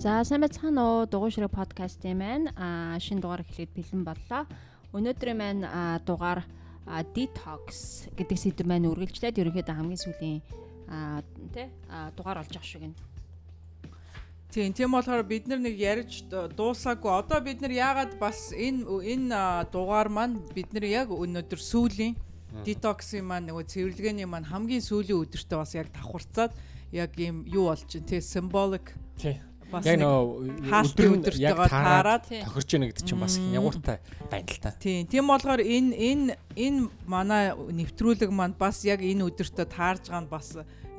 За сайн байцгаана уу дугуй ширэг подкастын маань шинэ дугаар эхлээд бэлэн боллоо. Өнөөдрийн маань дугаар detox гэдэг сэдв маань үргэлжлээд ерөнхийдөө хамгийн сүүлийн тий дугаар болж ах шиг байна. Тийм тийм болохоор бид нар нэг ярьж дуусаагүй. Одоо бид нар яагаад бас энэ энэ дугаар маань бид нар яг өнөөдөр сүүлийн детоксын маань нөгөө цэвэрлэгээний маань хамгийн сүүлийн өдөртөө бас яг давхарцаад яг юм юу болж чинь тий символик тий яг нөө өдөр өдөртөө таарад тохирч яана гэдэг чинь бас ягууртай байна л та. Тийм. Тийм болохоор энэ энэ энэ манай нэвтрүүлэг маань бас яг энэ өдөртөө таарж байгаа нь бас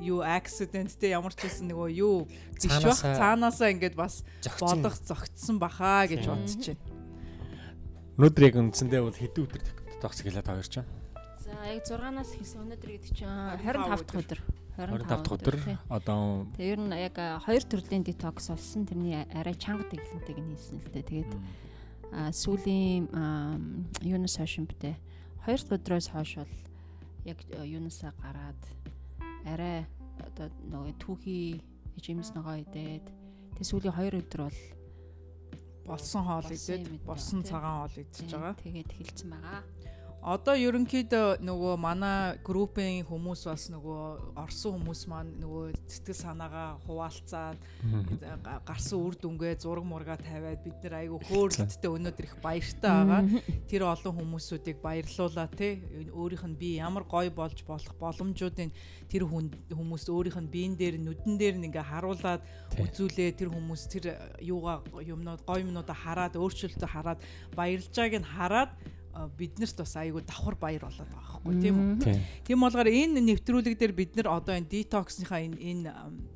юу accidentтэй ямар ч хэлсэн нөгөө юу биш бах цаанаасаа ингээд бас болох зогтсон бахаа гэж бодож байна. Өнөөдөр яг үндсэндээ бол хэдэн өдөр тогтсог хэлээд таарч байна. За яг 6-наас эхэлсэн өнөөдөр гэдэг чинь 25 дахь өдөр. 25 дахь өдөр одоо Тэгээ ер нь яг хоёр төрлийн детокс болсон. Тэрний арай чанга дэглэнтэйг нь хийсэн л дээ. Тэгээд сүүлийн юунаас хойш юм бтэ. Хоёр дахь өдрөөс хойш бол яг юунаасаа гараад арай одоо нөгөө түүхий хэмжээс ногоо идээд тэг сүүлийн 2 өдөр бол болсон хоол идээд болсон цагаан хоол идчихэж байгаа. Тэгээд эхэлсэн байгаа. Одоо ерөнхийдөө нөгөө манай группийн хүмүүс бас нөгөө орсон хүмүүс маань нөгөө сэтгэл санаагаа хуваалцаад гарсан үр дүнгээ зураг мурга тавиад бид нар айгүй хөөрөлттэй өнөөдөр их баяртай байгаа. Тэр олон хүмүүсүүдийг баярлуулаа те өөрийнх нь би ямар гоё болж болох боломжуудын тэр хүмүүс өөрийнх нь биен дээр нүдэн дээр ингээ харуулад үзүүлээ. Тэр хүмүүс тэр юугаа юмнууд гоё юмнуудаа хараад өөрчлөлтөө хараад баярлж байгааг нь хараад биднэрт бас айгүй давхар баяр болоод байгаа байхгүй тийм үү. Тийм болгоор энэ нэвтрүүлэг дээр бид нар одоо энэ детоксныхаа энэ энэ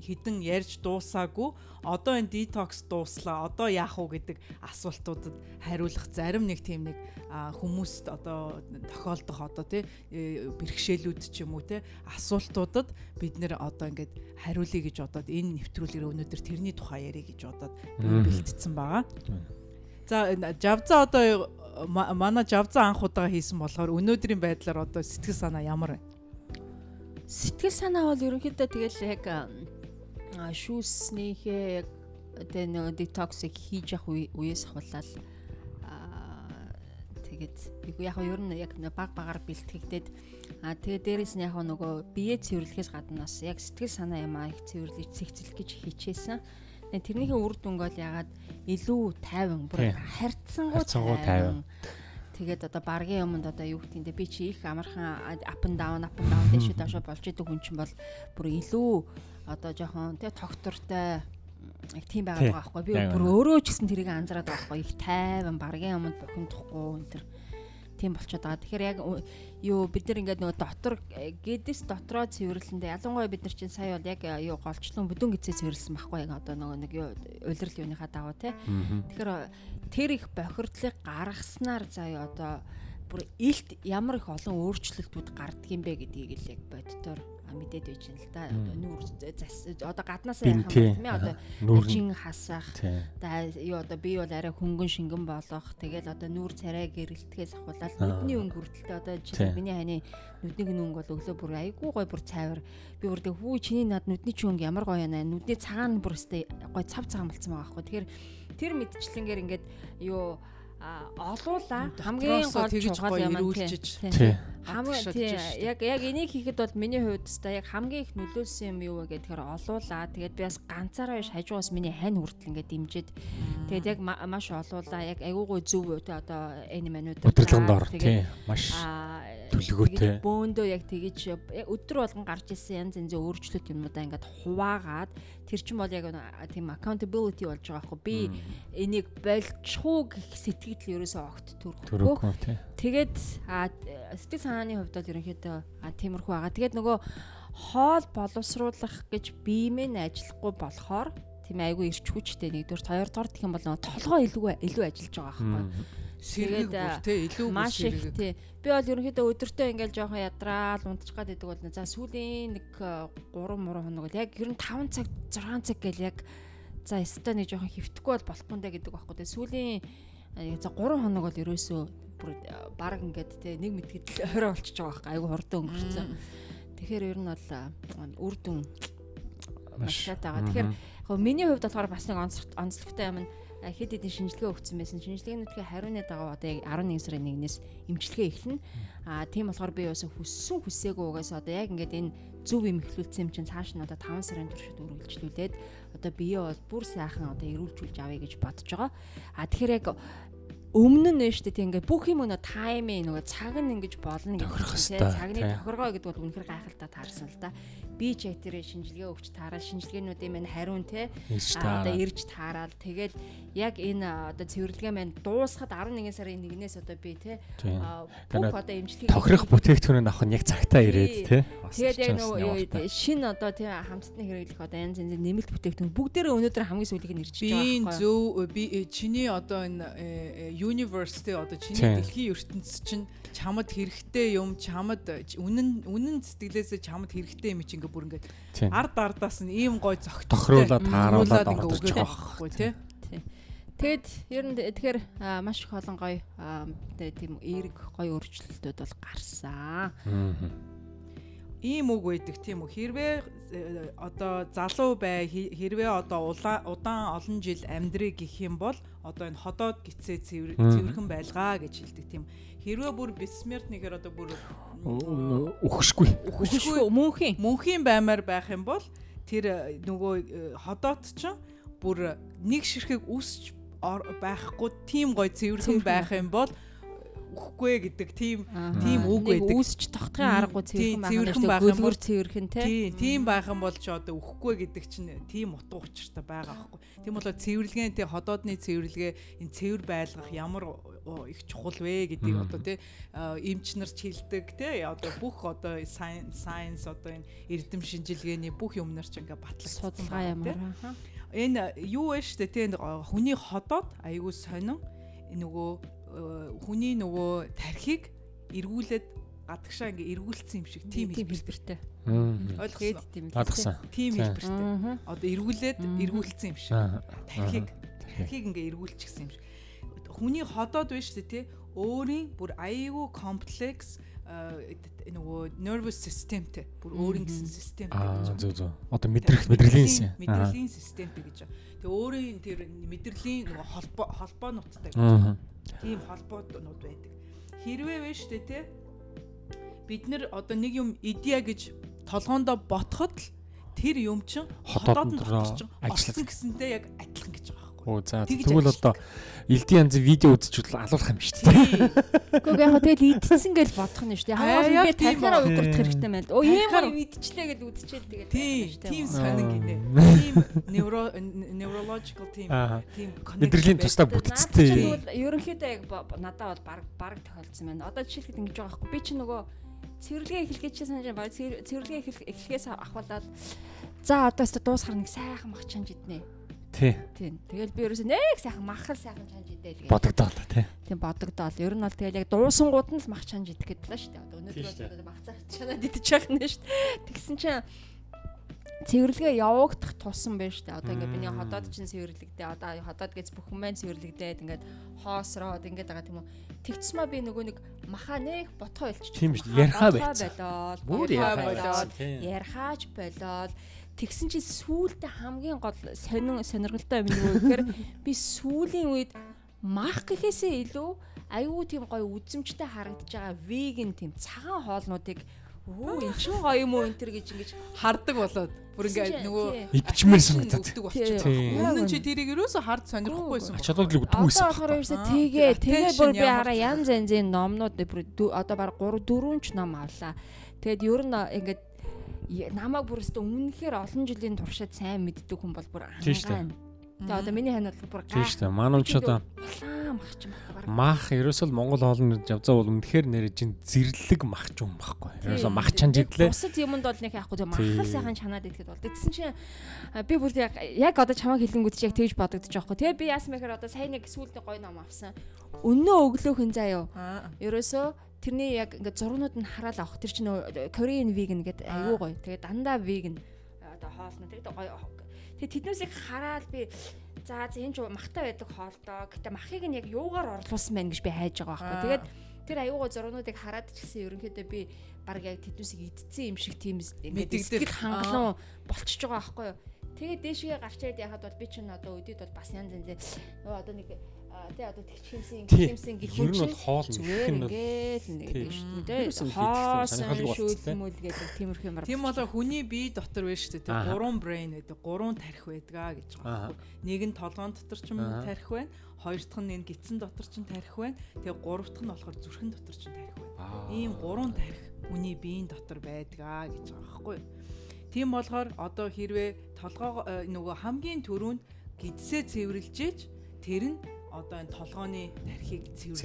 хідэн ярьж дуусаагүй одоо энэ детокс дууслаа одоо яах вэ гэдэг асуултуудад хариулах зарим нэг тийм нэг хүмүүст одоо тохиолдох одоо тий э, бэрхшээлүүд ч юм уу тий асуултуудад бид нэр одоо ингээд хариулъя гэж бодоод энэ нэвтрүүлгээр өнөөдөр тэрний тухай ярих гэж бодоод бэлтцсэн байгаа. За жавза одоо манай жавзан анх удаа хийсэн болохоор өнөөдрийн байдлаар одоо сэтгэл санаа ямар вэ? Сэтгэл санаа бол ерөнхийдөө тэгэл яг шүүснийхээ яг тэгээ нэг детоксыг хийж явах үеэс хавлал тэгээд яг ер нь яг баг багаар бэлтгэгдээд а тэгээ дээрэс нь яг нөгөө бие цэвэрлэхээс гадна бас яг сэтгэл санаа юм аа их цэвэрлэж цэгцлэх гэж хичээсэн. Тэрнийхээ үр дүнг бол ягаад илүү тайван бүр харьцангуй тайван. Тэгээд одоо баргийн өмнөд одоо юу гэдгийг би чи их амархан up and down up and down дэшээ доошо болж идэг хүн чинь бол бүр илүү одоо жоохон тэг тогтвортой яг тийм байгаад байгаа байхгүй. Би бүр өөрөө ч гэсэн тэрийг анзаараад байгаа байхгүй. Их тайван баргийн өмнөд бухимдахгүй энэ төр. Тийм болчиход байгаа. Тэгэхээр яг юу бид нар ингээд нөгөө дотор гэдэс дотроо цэвэрлэндээ ялангуяа бид нар чинь сая бол яг юу голчлон бүдүүн гизээ цэвэрлсэн байхгүй яг одоо нөгөө нэг юу улирал юуныхаа даваа тий. Тэгэхээр тэр их бохирдлыг гаргаснаар заяа одоо бүр илт ямар их олон өөрчлөлтүүд гардаг юм бэ гэдгийг л яг боддоор мэдээд байж байна л да. Нүүр зас одоо гаднаасаа яхах юм бэ? Одоо нүүржин хасах. Одоо юу одоо би бол арай хөнгөн шингэн болох. Тэгэл одоо нүүр царай гэрэлтгээс ахуулаад нүдний өнгө хүртэлтэй одоо чи миний ханы нүдний өнгө бол өглөө бүр айгүй гой бүр цайвар. Би бүр тэг хүү чиний над нүдний чи өнгө ямар гоё яана. Нүдний цагаан бүр өстэй гой цав цагаан болцсон байгаа байхгүй. Тэгэхээр тэр мэдчлэнгээр ингээд юу олуула хамгийн гол чухал юм тий. Хамгийн тий. Яг яг энийг хийхэд бол миний хувьд та яг хамгийн их нөлөөсөн юм юу вэ гэхээр олуула. Тэгээд би бас ганцаараа биш хажуугаас миний хань хүртэл ингээд дэмжиж. Тэгээд яг маш олуула. Яг айгуугой зөв тий одоо энэ манууд өдөрлөнд ор тий маш төлөвлөгөөтэй. Бөөндөө яг тэгэж өдөр болгон гарч исэн янз янзын өөрчлөлт юмудаа ингээд хуваагаад тэр чинь бол яг тийм accountability болж байгаа байхгүй би энийг болчихуу гэх сэтгэл ерөөсөө огт төрөхгүй. Тэгээд сэтгэл санааны хувьд бол ерөнхийдөө тиймэрхүү байгаа. Тэгээд нөгөө хоол боловсруулах гэж биемээ ажиллахгүй болохоор тийм айгүй ирч хүчтэй нэгдүгээр хоёрдугаар гэх юм бол нөгөө толгоо илүү илүү ажиллаж байгаа байхгүй сэргийг бүр те илүү маш их те. Би бол ерөнхийдөө өдөртөө ингээл жоохон ядраал унтчих гад байдаг бол за сүүлийн нэг 3 э, муруу хоног бол яг ер нь 5 цаг 6 цаг гэл яг за өстой нэг жоохон хөвтөхгүй бол болохгүй дэ гэдэг байхгүй. Те сүүлийн э, за 3 хоног бол ерөөсөө бүр э, баг ингээд те нэг мэдгэдэл орой болчихж байгаа байхгүй. Айгу хурдан өнгөрцөн тэгэхээр ер нь бол үр дүн маш. шатаага тэгэхээр Гэхдээ миний хувьд болохоор бас нэг онцлогтой юм нь хэд хэдэн шинжилгээ өгсөн байсан. Шинжилгээнүүдийн хариуны дагав одоо 11 сарын 1-ээс эмчилгээ эхэлнэ. Аа тийм болохоор би бас хүссэн хүсээгүй угаас одоо яг ингээд энэ зөв юм эхлүүлсэн юм чинь цааш нь одоо 5 сарын туршид үргэлжлүүлээд одоо бие бол бүр сайхан одоо эрүүлжүүлж авъя гэж бодож байгаа. А тэгэхээр яг өмнө нь шүү дээ тийм ингээд бүх юм нөгөө таймын нөгөө цаг нь ингэж болно гэж тийм цагны тохиргоо гэдэг бол үнэхээр гайхалтай таарсан л да би ч яг тэр шинжилгээ өгч таараад шинжилгээнүүдийн мань хариун те одоо ирж таараад тэгээд яг энэ одоо цэвэрлэгээ маань дуусахад 11 сарын 1-ээс одоо би те бүх одоо эмчилгээ тохирох бүтээгдэхүүнээ авах нь яг цагтаа ирээд те. Тэгээд яг нөгөө шинэ одоо тийм хамтдны хэрэглэх одоо янз янзын нэмэлт бүтээгдэхүүн бүгдээрээ өнөөдөр хамгийн сүүлийг нь ирж байгаа байхгүй би зөв би э, чиний одоо энэ э, э, university одоо чиний дэлхийн ертөнц чинь чамд хэрэгтэй юм чамд үнэн үнэн сэтгэлээсээ чамд хэрэгтэй юм чинь ингээ бүр ингээ ард ардаас нь ийм гой зөгт тохируулаад тааруулаад ордог байхгүй тий. Тэгэд ер нь тэгэхээр маш их олон гоё тийм эерэг гоё өөрчлөлтүүд бол гарсан. Ийм үг байдаг тийм үү. Хэрвээ э, одоо залуу бай хэрвээ одоо удаан олон жил амьдрыг гэх юм бол одоо энэ ходоод гисээ цэвэрхэн байлгаа гэж хэлдэг тийм. Хэрвээ бүр бессмертныгээр одоо бүр өгөшгүй. Өгөшгүй мөнхийн. Мөнхийн баймаар байх юм бол тэр э, нөгөө э, ходоод ч бүр нэг ширхэг үсч байхгүй тийм гой цэвэрхэн байх юм бол үхэхгүй гэдэг тийм тийм үг байдаг. Үүсч тогтхын аргагүй цэвэрхэн байх юм бол цэвэрхэн тий. Тийм байх юм бол ч одоо үхэхгүй гэдэг чинь тийм утга учиртай байгаа байхгүй. Тийм болоо цэвэрлэгээ тий ходоодны цэвэрлэгээ энэ цэвэр байлгах ямар их чухал вэ? гэдгийг одоо тий эмч нар ч хэлдэг тий одоо бүх одоо science одоо энэ эрдэм шинжилгээний бүх юм нар ч ингээ батлах судалгаа ямар энэ юу вэ штэ тий хүний ходоод айгүй сонин нөгөө хүний нөгөө тархийг эргүүлээд гадагшаа ингээ эргүүлсэн юм шиг тийм хэлбэртэй. Ойлгосон. Тийм ойлгосон. Тийм хэлбэртэй. Одоо эргүүлээд эргүүлсэн юм шиг. Тархийг. Тархийг ингээ эргүүлчихсэн юм шиг. Хүний ходоод биш үү те өөрийн бүр аюу комплекс нөгөө nervous systemтэй бүр өөрийн гэсэн системтэй гэж. Зөв зөв. Одоо мэдрэх мэдрэлийн мэдрэлийн системтэй гэж. Тэгээ өөрийн тэр мэдрэлийн нөгөө холбоо холбоонуудтай гэж. Тийм холбоонууд байдаг. Хэрвээ вэ штэ те бид нар одоо нэг юм идея гэж толгоондоо ботход л тэр юм чин хотоод нь ажилласан гэсэнтэй яг адилхан гэж байгаа Оо за тэгвэл одоо элдийн янзын видео үзэж алуулах юм шүү дээ. Гэхдээ яг тэгэл идсэн гэж бодох нь шүү дээ. Хамаагүй би тархаараа уйгурдах хэрэгтэй байна. Оо ийм гоё идчихлээ гэж үзчихэл тэгээд тийм тийм сонин гинэ. Тийм невро neurological team тийм мэдрэлийн тусдаа бүтцтэй. Ерөнхийдөө яг надад бол баг баг тохиолдсон байна. Одоо жишээлхэд ингэж байгаа байхгүй. Би чи нөгөө цэвэрлэгээ эхлэхээс санаж байна. Цэвэрлэгээ эхлэхээс ахвалаад за одоо өстө дуусахар нэг сайхан мах чанж иднэ Тий. Тийм. Тэгэл би ерөөсөө нэг сайхан махал сайхан чанж идэл гэж. Бодогдоол тий. Тийм бодогдоол. Ер нь бол тэгэл яг дуусангууд нь л мах чанж идэх гэдэг л шүү дээ. Одоо өнөөдөр бол мах цаах чанаад идэж явах нь шүү дээ. Тэгсэн чинь цэвэрлэгээ явагдах тулсан байна шүү дээ. Одоо ингээд миний ходоод чинь цэвэрлэгдээ. Одоо ходоод гэж бүхэн маань цэвэрлэгдээд ингээд хоосроод ингээд байгаа тийм үү. Тэгцмаа би нөгөө нэг махаа нэг ботхоо илчих. Тийм шүү дээ. Ярхаа байц. Болоод. Бүр ярхаа болоод. Ярхаач болоод Тэгсэн чи сүүлдээ хамгийн гол сонин сонирхолтой юм юу гэхээр би сүүлийн үед мах гэхээсээ илүү аюу тийм гоё үзэмжтэй харагдаж байгаа веган тийм цагаан хоолнуудыг өө эн чинь гоё юм уу энэ төр гэж ингэж хардаг болоод бүр ингээ нөгөө идчмээр санагдаад болчихсон. Өмнө чи тэрийг ерөөсө хард сонирхохгүйсэн. Ачаалал л өгдөг байсан. Одоо ерөөсө тэгээ тэгээ бүр би хараа янз янзын номнууд бүр одоо баг 3 4 ч ном авлаа. Тэгэд ер нь ингээд намайг бүр өстө үнэхээр олон жилийн туршид сайн мэддэг хүн бол бүр ангаан. Тэгээ одоо миний хань бол бүр гай. Тийм шүү. Манай ч одоо мах ч мах ерөөсөө Монгол хоолны явзаа бол үнэхээр нэр чин зэрлэг мах ч юм байхгүй. Ерөөсөө мах чанж идлээ. Бусад юмд бол нэг яахгүй тийм махал сайхан чанаад идэхэд бол. Тэгсэн чинь би бүр яг яг одоо чамаа хэлэнгүүт чи яг тэгж бодогдож байгаа хгүй. Тэгээ би яасан мэхээр одоо сайн нэг сүүлдээ гой ном авсан. Өнөө өглөөхөн заяо. Ерөөсөө тэрний яг ингээд зургнууд нь хараад авах тэр чинь Korean vegan гэдэг айгүй гоё. Тэгээ дандаа vegan одоо хоолно. Тэгээ гоё. Тэгээ тэднээсийг хараад би за энэ ч махтай байдаг хоолдоо. Гэтэ махыг нь яг юугаар орлуулсан байна гэж би хайж байгаа байхгүй. Тэгээд тэр аюугаа зургнуудыг хараад ч гэсэн ерөнхийдөө би баг яг тэднээсийг идсэн юм шиг тийм ингээд сэтгэл хангалуун болчихж байгаа байхгүй юу Тэгээд дээшгээ гарч ирээд яхад бол би чинь одоо өдөрт бол бас янз янз одоо нэг тий одоо тэгчхимсэн гихимсэн гэх Ер юм нь бол чинь хоол зүгээр нэг тий. шүү дээ. Тий. шүүлмөл гэдэг тиймэрхүү юм Тийм болоо хүний бие дотор байна шүү дээ. Гурван brain байдаг. Гурван тарих байдгаа гэж байгаа. Нэг нь толгоон дотор ч юм тарих байна. Хоёр дахь нь энэ гидсэн дотор ч тарих байна. Тэгээ гурав дахь нь болохоор зүрхэн дотор ч тарих байна. Ийм гурван тарих хүний биеийн дотор байдгаа гэж байгаа байхгүй. Тийм болохоор одоо хэрвээ толгоо э, нөгөө хамгийн түрүүнд гидсээ цэвэрлж иж тэр нь одоо энэ толгооны тархийг. Зөв,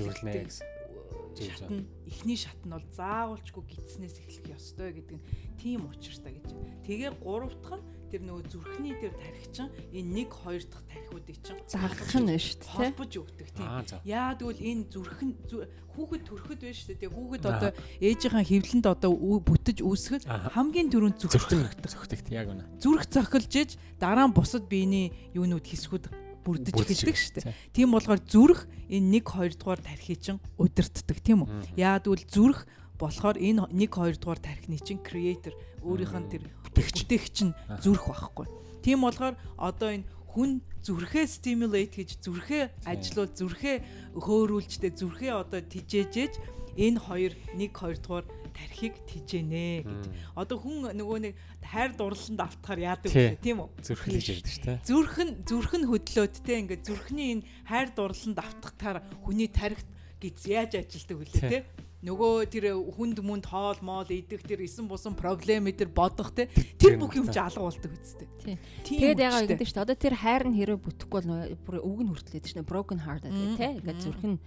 шат нь эхний шат нь бол заавалчгүй гидснээс эхлэх ёстой гэдэг нь тийм учиртай гэж. Тэгээ гурав дахь нь тэр нөгөө зүрхний тэр тархичин энэ нэг хоёр дахь тархиудыг чинь загах нь шүү дээ. холбож өгдөг тийм. Яа тэгвэл энэ зүрхэн зү- хүүхэд төрөхөд байна шүү дээ. Тэгээ хүүхэд одоо ээжийнхэн хөвлөнд одоо бүтэж үүсгэж хамгийн түрүүнд зүрх зүрхтэгт яг үнэ. зүрх цохилж иж дараа нь бусад биений юунууд хэсгүүд бүрдэж эхэлдэг шүү дээ. Тийм болохоор зүрх энэ 1 2 дугаар тархий чинь удирддаг тийм үү? Яад үл зүрх болохоор энэ 1 2 дугаар тархины чинь creator өөрийнх нь тэр Бүтээгч. нь зүрх байхгүй. Тийм болохоор одоо энэ хүн зүрхээ stimulate хийж зүрхээ ажилуул зүрхээ хөөрүүлжтэй зүрхээ одоо тижээжээж энэ хоёр 1 2 дугаар тархийг тижээнэ гэдэг. Одоо хүн нөгөө нэг хайр дурлаланд автахаар яадаг вэ тийм үү? Зүрх гэж ярьдаг шүү дээ. зүрх нь зүрх нь хөдлөөд те ингээд зүрхний энэ хайр дурлаланд автахтаар хүний тарихт гиз яаж ажилдаг вүлээ Тий. те нөгөө тэр хүнд мүнд хоол моол идэх тэр исэн бусан проблем тэр бодох те тэр бүх юм чи алга болдог. Тийм Тэгээд ягаа ингэдэж шүү дээ. Одоо тэр хайр нь хэрэв бүтэхгүй бол үг нь хүртлээд шүү дээ. Broken heart гэдэг тий. Ингээд зүрх нь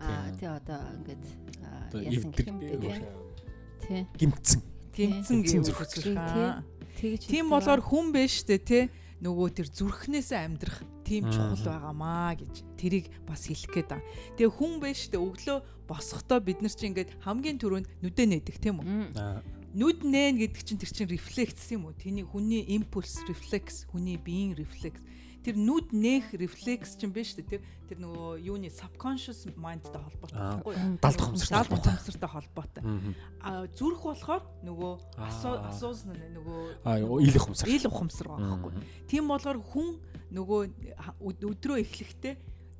аа тий одоо ингээд яасан гэх юм бэ. Тий. Гимцэн. гимцэн Гимцэн гэв зүрх зүрх. тий. Аа. Тэгж Тийм болохоор хүн биш үү те нөгөө тэр зүрхнээсээ амьдрах тийм чухал байгаамаа гэж тэрийг бас хэлэх гээд байгаа. Тэгээ хүн биш үү өглөө босохдоо бид нар чинь ингээд хамгийн түрүүнд нүдэ нээдэг тийм үү? Нүд нээн гэдэг чинь тэр чинь рефлекс юм уу? Тэний хүний импульс рефлекс, хүний биеийн рефлекс. Тэр нүд нээх рефлекс чинь биш үү? Тэр тэр нөгөө юуны subconscious mind-тай холбоотой байхгүй юу? Далд ухамсартай Далд холбоотой. А зүрх болохоор нөгөө асуусан нөгөө Аа юу, ил ухамсар. ил ухамсар байхгүй. Мгм. Тийм болохоор хүн нөгөө өдрөө эхлэхдээ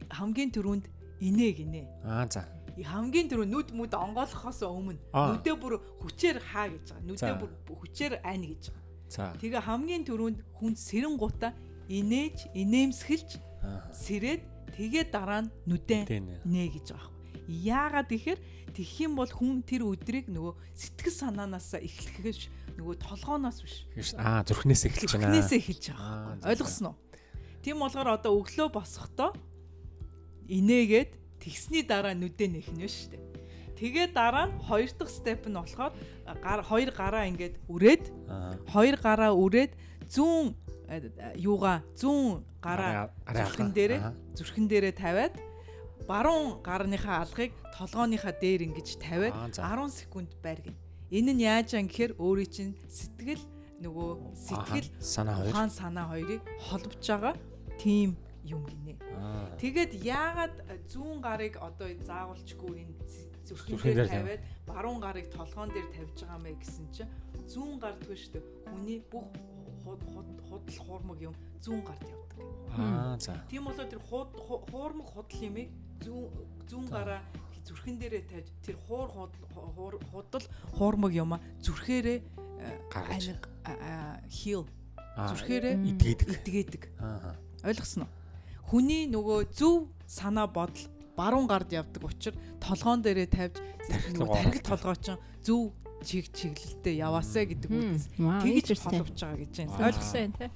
хамгийн түрүүнд инээ гинэ. Аа за. Хамгийн түрүү нүд мүд онгойлохоос өмнө нүдээ бүр хүчээр хаа гэж байгаа. Нүдээ бүр хүчээр ань гэж байгаа. Тэгээ хамгийн түрүүнд хүн сэрэн гута инээж, инээмсгэлж, Аа. сэрээд тэгээ дараа нь ээ. нэ гэж байгаа байхгүй. Яагаад гэхээр тэгэх юм бол хүн тэр өдрийг нөгөө сэтгэл санаанаас эхлэхээс нөгөө толгооноос биш. Аа зүрхнээс эхэлж байна. Зүрхнээсээ эхэлж байгаа. Ойлгосноо? Тийм болохоор одоо өглөө босохдоо инээгээд тэгсний дараа нүдэ нэх нь шүү дээ. Тэгээ дараа нь хоёр дахь степ нь болохоор гар хоёр гараа ингээд үрээд хоёр гараа үрээд зүүн юугаа зүүн гараа зүрхэн дээрээ зүрхэн дээрээ тавиад баруун гарныхаа алгыг толгооныхаа дээр ингэж тавиад Аа, за. 10 секунд байргын. Энэ нь яаж ан гэхээр өөрийн чинь сэтгэл нөгөө сэтгэл санаа хоёр. ухаан санаа хоёрыг холбож байгаа тийм юм гинэ. Аа. Тэгээд яагаад э, зүүн гарыг одоо заавалчгүй энэ зүрхэн дээр тавиад баруун гарыг толгоон дээр тавьж байгаа мэй гэсэн чинь зүүн шүү дээ. Хүний бүх худ худ- худал хуурмаг юм зүүн гард явдаг. Аа за. Тийм болоо тэр хууд ху- хуурмаг худал юмыг зүүн зүүн гараа зүрхэн дээрээ тавьж тэр хуур худал хуур- худал хуурмаг юма зүрхээрээ э, Гаргаж. хил зүрхээрээ идгээд. идгээдэг. Аа. Ойлгосноо? Хүний нөгөө зөв санаа бодол баруун гард явдаг учраас толгоон дээрээ тавьж оруулдаг. толгой чинь зөв чиг чиглэлтэй яваасаа гэдэг үгнээс тэгж холбож байгаа гэж байна. Ойлгосон. Ойлгосон тий.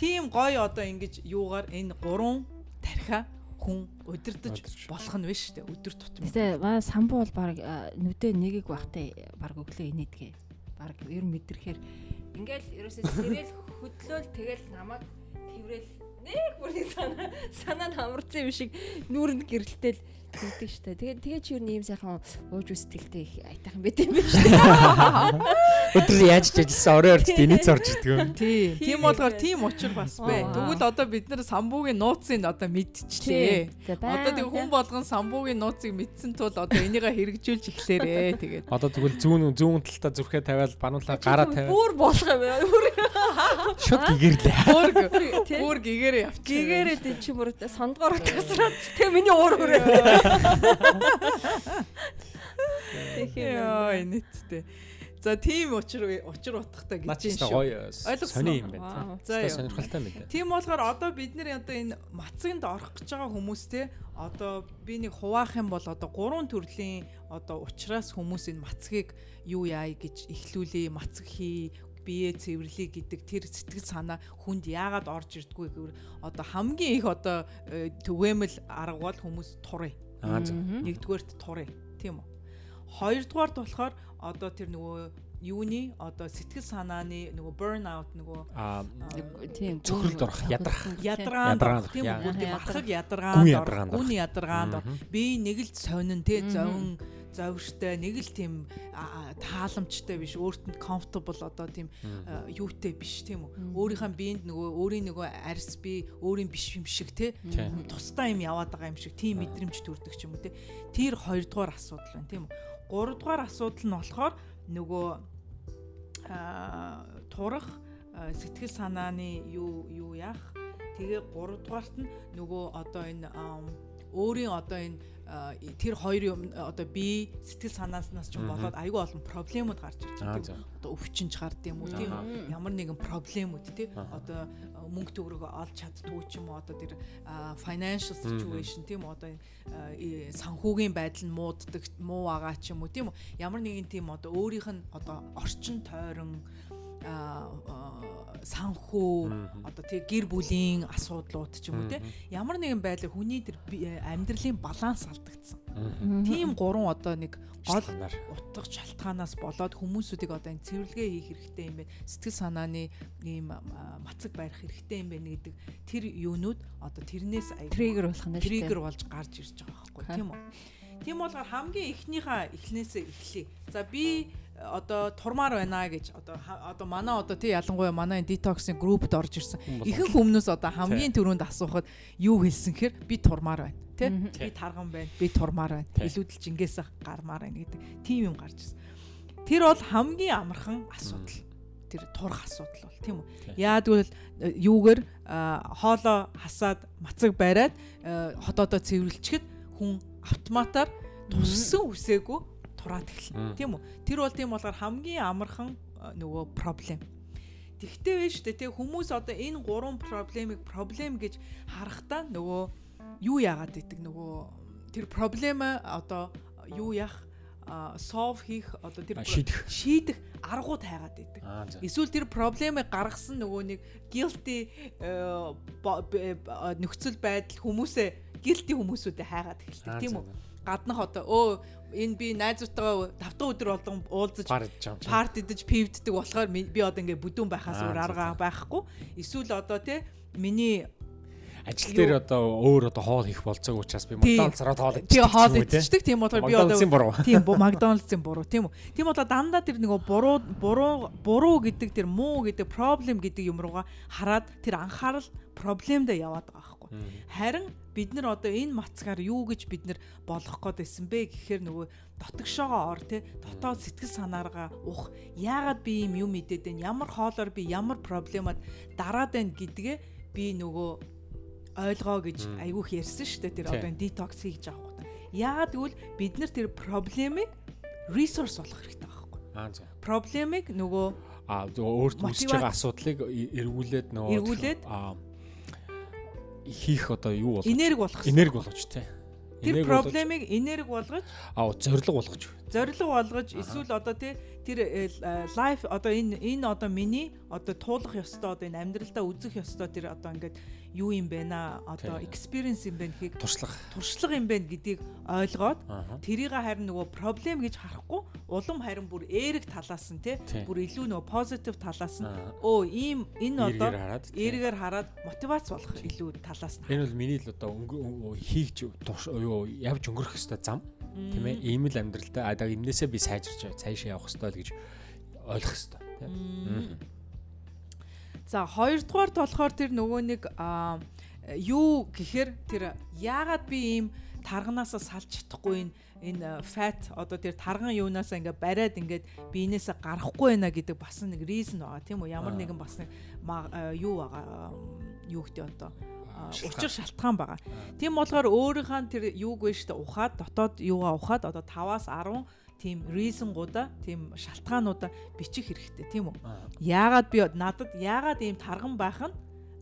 Тийм гоё одоо ингэж юугаар энэ гурван тархиа хүн удирдах болох нь биш үү? Өдөр тутмын. Гэтэ ба самбуу бол баг нүдэ нэгийг багтай баг өглөө инээдгээ. Баг ер нь мэдрэхээр ингээл ерөөсөө сэрэл хөдлөөл тэгэл намайг тэрэл нэг бүрний санаа санаа нь амарсан юм шиг нүүрэнд гэрэлтэл тэгдэг штэ. Тэгээ тэгээ чи юу нэм сайхан ууж үстгэлтэй их айтайхан байт юм байна штэ. Өдөр яаж ч ажилласан орой орж дэнийц орж идэг. Тий. Тийм болохоор тийм учир бас бай. Тэгвэл одоо бид нэр самбуугийн нууцыг одоо мэдчихлээ. Одоо тэг хүн болгон самбуугийн нууцыг мэдсэн тул одоо энийгээ хэрэгжүүлж эхлээрээ тэгээд. Одоо тэгвэл зүүн зүүн талдаа зүрхээ тавиал бануулаа гараа тавиал Бүр болох юм байна. Бүр шууд гигэрлээ. Бүр тий. бүр гэгээрээ явчих. Гэгээрээ дэ чи бүр сондгоор тасраад тэг миний уур хүрээ. Яа нийтдээ. За тийм учир учир утгатай гэж та шүү. гоё Ойлгосноо? сони юм байна. За яа. сонирхолтой юм байна. Тийм болохоор одоо бид нэр одоо энэ мацагт орох гэж байгаа хүмүүстэй одоо би нэг хуваах юм бол одоо гурван төрлийн одоо ухраас хүмүүс энэ мацгийг юу яая гэж эхлүүлээ мацаг хий бие цэвэрлэе гэдэг тэр сэтгэл санаа хүнд яагаад орж ирдгүү гэвэл одоо хамгийн их одоо э, түгээмэл арга бол хүмүүс турыг Аа за. нэгдүгээрт турыг тийм үү хоёрдугаарт болохоор одоо тэр нөгөө юуны одоо сэтгэл санааны нөгөө burn out нөгөө Тийм. Цөхрөлд орох, ядрах. орох тийм үү Ядарга. ахаг Гүн Мгм. би нэг л сонин те зовн зовштой нэг л тийм тааламжтай биш өөртөө comfortable одоо тийм юутэй биш тийм үү? Өөрийнхөө биед нөгөө өөрийн нөгөө арьс би өөрийн биш юм шиг те. Тусдаа юм яваад байгаа юм шиг тийм мэдрэмж төрдөг ч юм уу те. Тэр хоёрдугаар асуудал байна тийм үү? Гуравдугаар асуудал нь болохоор нөгөө турах сэтгэл санааны юу юу яах? Тэгээ гуравдугаарт нь нөгөө одоо энэ өөрийн одоо энэ тэр хоёр юм одоо би сэтгэл санааснаас ч болоод айгүй олон проблемууд гарч ирж Аа байгаа тийм одоо өвчнж гард юм уу тийм. Ямар нэгэн проблемууд тийм. Одоо мөнгө төгрөгөө олж чаддгүй ч юм уу одоо тэр financial situation тийм одоо санхүүгийн байдал нь мууддаг муу байгаа ч юм уу тийм ямар нэгэн тийм одоо өөрийнх нь одоо орчин тойрон санхүү одоо тий гэр бүлийн асуудлууд ч юм уу тий ямар нэгэн байдлаар хүний тэр э, амьдралын баланс алдагдсан. Тийм гурван одоо нэг гол утга шалтгаанаас болоод хүмүүсүүдийг одоо энэ цэвэрлэгээ хийх хэрэгтэй юм байна. Сэтгэл санааны ийм мацаг барих хэрэгтэй юм байна гэдэг тэр юунууд одоо тэрнээс Триггер болох нь шүү дээ. триггер болж гарч ирж байгаа байхгүй тийм үү? Тийм болохоор хамгийн эхнийхээ эхнээсээ эхлэе. За би одоо турмаар байна гэж одоо одоо манай одоо тий ялангуяа манай детоксийн группт орж ирсэн. Ихэнх хүмүүс одоо хамгийн түрүүнд асуухад юу хэлсэн гэхээр би турмаар байна. Тэ? Би тарган байна. Би турмаар байна. Тий. Илүүдэл жингээс гармаар байна гэдэг тийм юм гарч ирсэн. Тэр бол хамгийн амархан асуудал. Тэр турах асуудал бол тийм үү? Тий. Яагтвэл э, юугээр хоолоо хасаад мацаг бариад э, хотоодоо цэвэрлчихэд хүн автоматар туссан үсээгүй тураад эхэлнэ. Тийм үү? Тэр бол тийм болохоор хамгийн амархан э, нөгөө проблем. Тэгтээ вэ штэ тий хүмүүс одоо энэ гурван проблемыг проблем гэж харахтаа нөгөө юу яагаад гэдэг нөгөө тэр проблем одоо юу яах solve хийх одоо тэр шийдэх. шийдэх аргууд хайгаад байдаг. Эсвэл тэр проблемыг гаргасан нөгөө нэг guilty э, нөхцөл байдал хүмүүсээ guilty хүмүүсүүдэд хайгаад эхэлдэг тийм үү? Гаднах одоо өө энэ би найзуудтайгаа тавтан өдөр болгон уулзаж парт идэж пивддэг болохоор би одоо ингээ бүдүүн байхаас Аа, өөр арга байхгүй. Эсвэл одоо тий миний Ажил дээр одоо өөр одоо хоол хийх болцоог учраас би. McDonald's ороод хоол хоол юм уу, те? идчихдэг тийм болохоор би одоо. Тийм бо Макдоналдсын буруу тийм үү. Тийм болоо дандаа тэр нөгөө буруу буруу буруу гэдэг тэр муу гэдэг проблем гэдэг юм руугаа хараад тэр анхаарал проблемдээ яваад байгаа байхгүй. Харин бид нар одоо энэ мацгаар юу гэж бид нар болох гээд байсан бэ гэхээр нөгөө дотгошоогоо ор те дотоод сэтгэл санааргаа ух яагаад би юм юм мэдээд байна ямар хоолоор би ямар проблемад дараад байна гэдгээ би нөгөө ойлгоо гэж айгүйх ярьсан шүү дээ тэр одоо детокс хийж авах гэдэг. Яагаад гэвэл бид нар тэр проблемыг resource болох хэрэгтэй байхгүй. Аа за. Проблемыг нөгөө А өөрт үүсэж байгаа асуудлыг эргүүлээд нөгөө Эргүүлээд? аа хийх одоо юу болох энерги хэрэгтэй. энерги болгож тий. Тэр болгож- проблемыг энерги болгож аа зориг болгож. зориг болгож эсвэл одоо тий тэр лайф одоо энэ энэ одоо миний одоо туулах ёстой одоо энэ амьдралдаа үзэх ёстой тэр одоо ингээд юу юм бэ наа одоо experience юм бэ гэхийг туршлага туршлага юм байна гэдгийг ойлгоод тэрийг харин нөгөө проблем гэж харахгүй улам харин бүр эерэг талаас нь те бүр илүү нөгөө positive талаас нь өө ийм энэ одоо эргээр хараад мотивац болох илүү талаас нь энэ бол миний л одоо юу явж өнгөрөх ёстой зам тийм ээ ийм л амьдралдаа а энээсээ би сайжирч цаашаа явах ёстой л гэж ойлгох ёстой. Тийм За хоёрдугаарт болохоор тэр нөгөө нэг юу гэхээр тэр яагаад би ийм тарганаасаа салж чадахгүй энэ энэ фат одоо тэр тарган юунаасаа ингээ бариад ингээд биенээсээ гарахгүй байна гэдэг бас нэг reason байгаа. Тийм үү ямар нэгэн бас нэг юу байгаа юу гэдэг одоо учир шалтгаан байгаа. Тийм болохоор өөрийнхөө тэр юуг вэ штэ ухаад дотоод юугаа ухаад одоо 5-аас 10 тийм reason-гуудаа тийм шалтгаануудаа бичих хэрэгтэй тийм үү? Яагаад би надад яагаад ийм тарган байх нь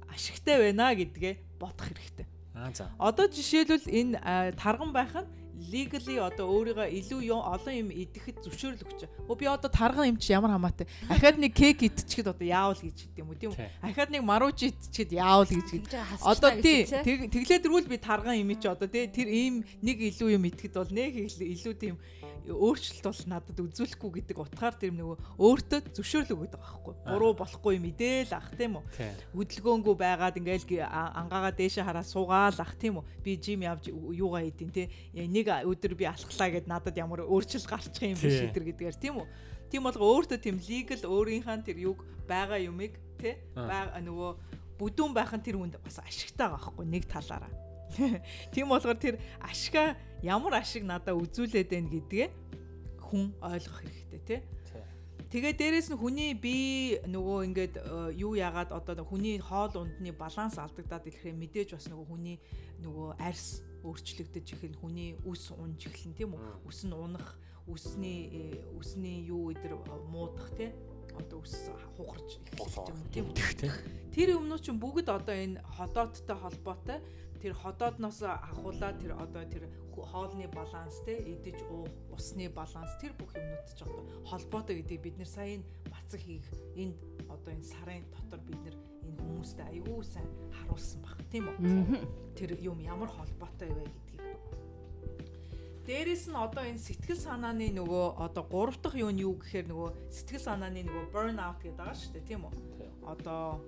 ашигтай байна гэдгээ бодох хэрэгтэй. Аа за. Одоо жишээлбэл энэ тарган байх нь legally одоо өөрийгөө илүү олон юм идэхэд зөвшөөрөл өгч. Өө би одоо тарган юм чи ямар хамаатай. Ахаад нэг кек идчихэд одоо яавал гэж хэлдэг юм уу тийм үү? Ахаад нэг марууч идчихэд яавал гэж хэлдэг. Одоо тий тэглээд ирвэл би тарган юм чи одоо тий тэр ийм нэг илүү юм идэхэд бол нэг илүү тийм өөрчлөлт бол надад үзүүлэхгүй гэдэг утгаар тэр нөгөө өөртөө зөвшөөрөл өгöd байгаа байхгүй. Буруу болохгүй мэдээл ах тийм үү. Хөдөлгөөнгөө байгаад ингээл ангаагаа дээшээ хараа суугаал ах тийм үү. Би жим явж юугаа хийдин те. Нэг өдөр би алхлаа гэд надад ямар өөрчлөлт гарчих юм биш өдр гэдгээр тийм үү. Тийм болго өөртөө тийм лигэл өөрийнхөө тэр юг байгаа юмыг те байгаа нөгөө бүдүүн байх нь тэр хүнд бас ашигтай байгаа байхгүй нэг талаараа. Тийм болохоор тэр ашгаа ямар ашиг надад үзүүлээд байна гэдгээ хүн ойлгох хэрэгтэй тий. Тэгээ дээрэс нь хүний би нөгөө ингээд э, юу яагаад одоо хүний хоол ундны баланс алдагдаад ирэхээр мэдээж бас нөгөө хүний нөгөө арьс өөрчлөгдөж ихэл хүний үс унж эхэлнэ тийм үү? Үс нь унах, үсний э, үсний юу өдр муудах тийм? Одоо үс хугарч эхэлж юм тийм үү? Тэр өмнө чинь бүгд одоо энэ ходооттой холбоотой. Тэр ходоодноос ахуулаад тэр одоо тэр хоолны баланс те идэж уух усны баланс тэр бүх юмнууд ч одоо холбоотой гэдгийг бид нэр сайн бацаг хийх энд одоо энэ сарын дотор бид нэр энэ хүмүүстээ аягүй сайн харуулсан баг тийм үү тэр юм ямар холбоотой вэ гэдгийг Дээрэс нь одоо энэ сэтгэл санааны нөгөө одоо гурав дахь юу нь юу гэхээр нөгөө сэтгэл санааны нөгөө burn out гэдэг байгаа шүү дээ тийм үү? Одоо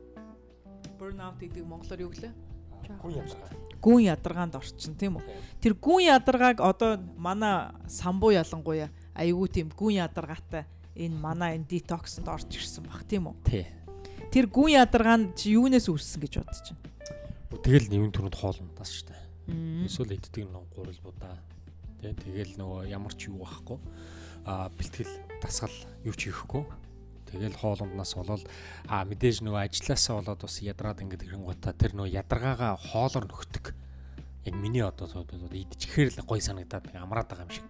burn out гэдэг монголоор юу гэлээ? Гүн ядаргаа. Гүн ядаргаанд орчин тийм үү? Тэр гүн ядаргааг одоо манай самбуу ялангуяа айгүй тийм гүн ядаргаатай энэ манай энэ детоксонд орж ирсэн баг тийм үү? Тий. Тэр гүн ядаргаа нь юунаас үүссэн гэж бодож байна? Тэгэл нэгэн төрөнд хоолндаас шүү дээ. Эсвэл иддэг нэг гурил будаа. Тий. Тэгэл нөгөө ямар ч юу байхгүй. Аа бэлтгэл дасгал юу ч хийхгүй Тэгэл хоолунднаас болол а мэдээж нөгөө ажилласаа болоод бас ядраад ингээд ирэнгуутаа тэр нөгөө ядаргаагаа хоолоор нөхдөг. Яг миний одоо идчихээр л гой санагдаад амраад байгаа юм шиг.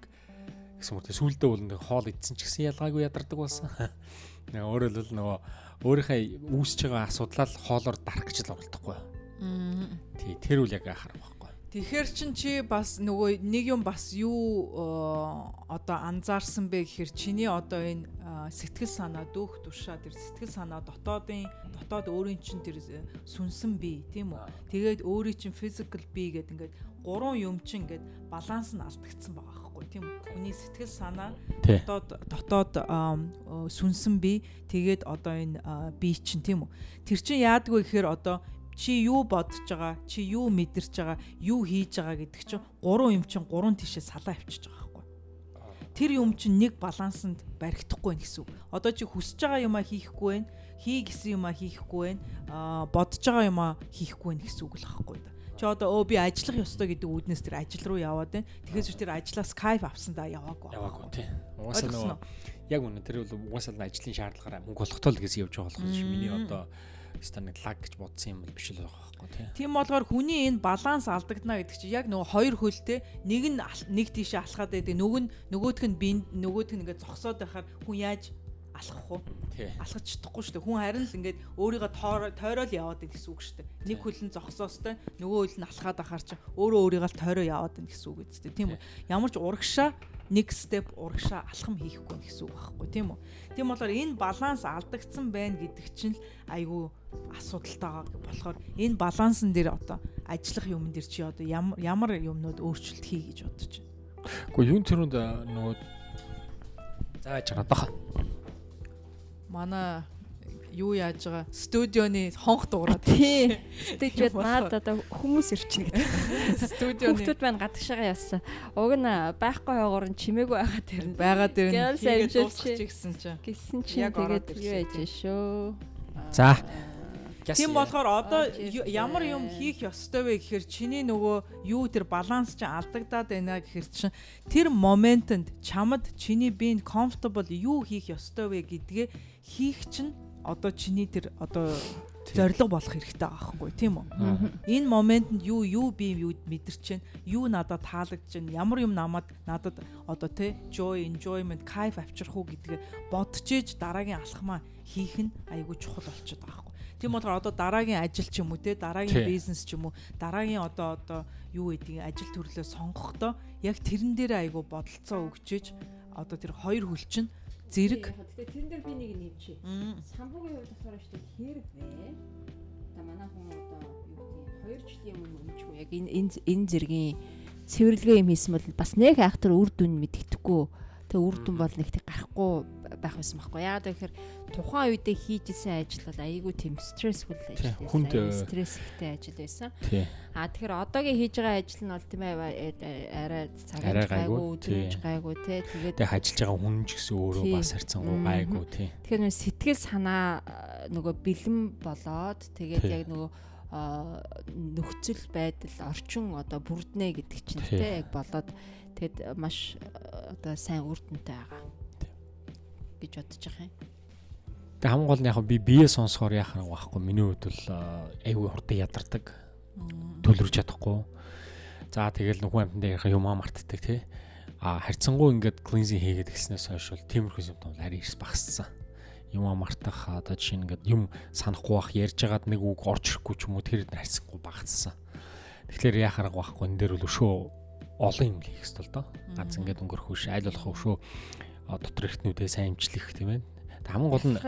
Гэсэн мөртөө сүулдэ бол нэг хоол идсэн ч гэсэн ялгаагүй ядардаг болсон. Нэг өөрөөр л нөгөө өөрийнхөө үүсэж байгаа асуудлаа л хоолоор дарах гэж л оролдохгүй. Тий, тэр үл яг харах Тэгэхээр чин чи бас нөгөө нэг юм бас юу одоо анзаарсан бэ гэхээр чиний одоо энэ сэтгэл санаа дүүх тушаа тэр сэтгэл санаа дотоодын дотоод өөрийн чин тэр сүнсэн бий тийм үү. Тэгээд өөрийн чин physical бий гэдэг ингээд гурван юм чин ингээд баланс нь алдагдсан байгаа байхгүй тийм. Хүний сэтгэл санаа дотоод дотоод сүнсэн бий тэгээд одоо энэ бий чин тийм үү. Тэр чин яадгүй гэхээр одоо чи юу бодож байгаа, чи юу мэдэрч байгаа, юу хийж байгаа гэдэг чинь гурван юм чинь гурван тишээ салаа авчиж байгаа. Тэр юм чинь нэг балансанд баригдахгүй байх гэсэн үг. Одоо чи хүсэж байгаа юмаа хийхгүй байх, хий гэсэн юмаа хийхгүй байх, бодож байгаа юмаа хийхгүй байх гэсэн үг л байхгүй да. Чи одоо өө би ажиллах ёстой гэдэг үүднээс тэр ажил руу яваад байна. Тэгэхээр тэр ажлаас кайф авсан да яваагүй. Яваагүй тий. Угаасаа нөгөө яг үнэ тэр бол угаасаа ажлын шаардлагаараа мөнгө болохтой л гэсэн явж байгаа болох юм. Миний одоо станаг лаг гэж бодсон юм бол биш л байгаа байхгүй тий. Тийм болохоор хүний энэ баланс алдагдана гэдэг чинь яг нөгөө хоёр хөлтэй нэг нь нэг тийшээ алхаад байдаг нөгөө нь нөгөөх нь би нөгөөх нь ингээд зогсоод байхаар хүн яаж алхах уу? Алхаж чадахгүй шүү дээ. Хүн харин л ингээд өөрийгөө тойрол яваад байна гэсэн үг шүү дээ. Нэг хөл нь зогсоостой нөгөө хөл нь алхаад ахаар чи өөрөө өөрийгөө л тойроо яваад байна гэсэн үг үстэй. Тийм үү? Ямар ч урагшаа нэг степ урагшаа алхам хийхгүй гэсэн үг байхгүй тийм үү. Тийм болохоор энэ баланс алдагдсан байна гэдэг чинь л айгүй асуудалтайгаа болохоор энэ балансан дээр одоо ажиллах юм дээр чи одоо ямар ямар юмнууд өөрчлөлт хий гэж бодож байна. Гэхдээ юун төрөнд нөгөө зааж даа. Манай юу яаж байгаа студионы хонх дуурайд тий. Студиод наад одоо хүмүүс ирчихнэ гэдэг. студионы Хүүхдүүд маань гадагшаага явсан. Уг нь байхгүй байгуур нь чимээгүй байгаа тэр нь. байгаа дээр Гэл нь сайн хийгээд амжилт дуусчих гэсэн чинь Гисэн чинь тэгээд юу тий. шүү. За. Тийм болохоор одоо ямар юм хийх ёстой вэ гэхээр чиний нөгөө юу тэр баланс чинь алдагдаад байна гэхээр чинь тэр моментод чамд чиний биенд comfortable юу хийх ёстой вэ гэдгээ хийх чинь одоо чиний тэр одоо зориг болох хэрэгтэй байгаа хгүй тийм үү? Энэ моментод юу юу би юу мэдэрч байна? Юу надад таалагдж байна? Ямар юм намайг надад одоо те joy, enjoyment, кайф авчрах уу гэдгээ бодож ээж дараагийн алхмаа хийх нь айгүй чухал болчиход байгаа хгүй. Тийм болохоор одоо дараагийн ажил ч юм уу те дараагийн бизнес ч юм уу дараагийн одоо одоо юу гэдгийг ажил төрлөө сонгохдоо яг тэрэн дээр айгүй бодолцоо өгчээж одоо тэр хоёр хүл чинь зэрэг Гэтэ тэрэн дээр би нэг нэмчи. Мм. Самбуугийн хувьд болохоор шүү дээ хэрэг вэ? Та манай хүн одоо юу гэдэг хоёр жилийн өмнө өмчгүй яг энэ энэ энэ зэргийн цэвэрлэгээ юм хийсэн бол бас нэг айхтар үр дүн мэддэхгүй. Тэгээ үр дүн бол нэг тэг гарахгүй байх байсан байхгүй. Яагаад гэхээр тухайн үедээ хийжсэн ажил бол айгүй тийм стрессфул ажил байсан. аюу э, стресстэй ажил байсан. А тэгэхээр одоогийн хийж байгаа ажил нь бол тийм ээ э, арай цагаач гайгүй, өдрөж гайгүй те. Тэгээд Тэг ажиллаж байгаа хүн ч гэсэн өөрөө бас харьцангуй Мгм. гайгүй тий. Тэгэхээр нөө сэтгэл санаа а, нөгөө бэлэн болоод тэгээд яг нөгөө нөхцөл байдал орчин одоо бүрднэ гэдэг чинь те яг болоод тэгэд маш одоо сайн үр дүнтэй байгаа гэж бодож байгаа юм. Тэг хамгийн гол нь яг би бие сонсохоор яах нэг байхгүй. Миний хувьд бол а, айгүй хурдан ядардаг. Төлөрж чадахгүй. За тэгэл нүхэн амьтан дээр юм аа мартдаг тий. А харьцангуй ингээд cleansing хийгээд гиснээс хойш бол тиймэрхүү симптом арай их багассан. Юм аа мартах одоо жишээ нь ингээд юм санахгүй бах ярьж байгаад нэг үг орж ирэхгүй ч юм уу тэр харьцангуй багассан. Тэгэхээр яах арга байхгүй энэ дээр бол өшөө олон юм хийх хэрэгтэй л доо. Ганц ингээд өнгөрөх биш аль болох өшөө а, дотор ихтнүүдээ сайн имжлэх тийм ээ. Хамгийн гол нь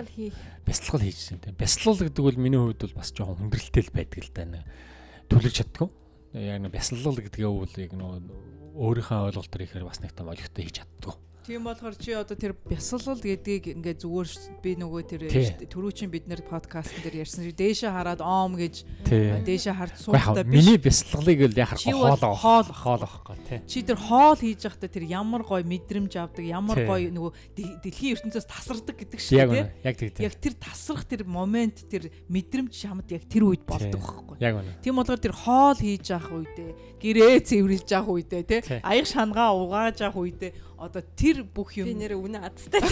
Бясалгал хийжсэн тийм. Бясалгал гэдэг бол миний хувьд бол бас жоохон хүндрэлтэй л байдаг л да нэг төлөж чаддгүй. Яг нэг бясалгал гэдгээ бол яг нөгөө өөрийнхөө ойлголтоор ихээр бас нэг том олигтой хийж чаддгүй. Тийм болохоор чи одоо тэр бясалгал гэдгийг ингээ зүгээр би нөгөө тэр Тий. түрүүчин бид нэр подкастн дээр ярьсан чи дээшээ хараад оом гэж дээшээ харж суухдаа биш миний бясалгалыг л яхаар хоол хоол хоол авахгүй тий. чи тэр хоол хийж байхдаа тэр ямар гой мэдрэмж авдаг ямар гой нөгөө дэ- дэлхийн ертөнцөөс тасардаг гэдэг шиг тий. Яг тэг тий. яг тэр тасрах тэр момент тэр мэдрэмж чамд яг тэр үед болдог байхгүй Яг үнэ. Тийм болохоор тэр хоол хийж явах үедээ гэрээ цэвэрлж явах үедээ тий Тий. аяг шангаа угааж явах үедээ одоо тэр бүх би юм нэрээ үнэ адтай.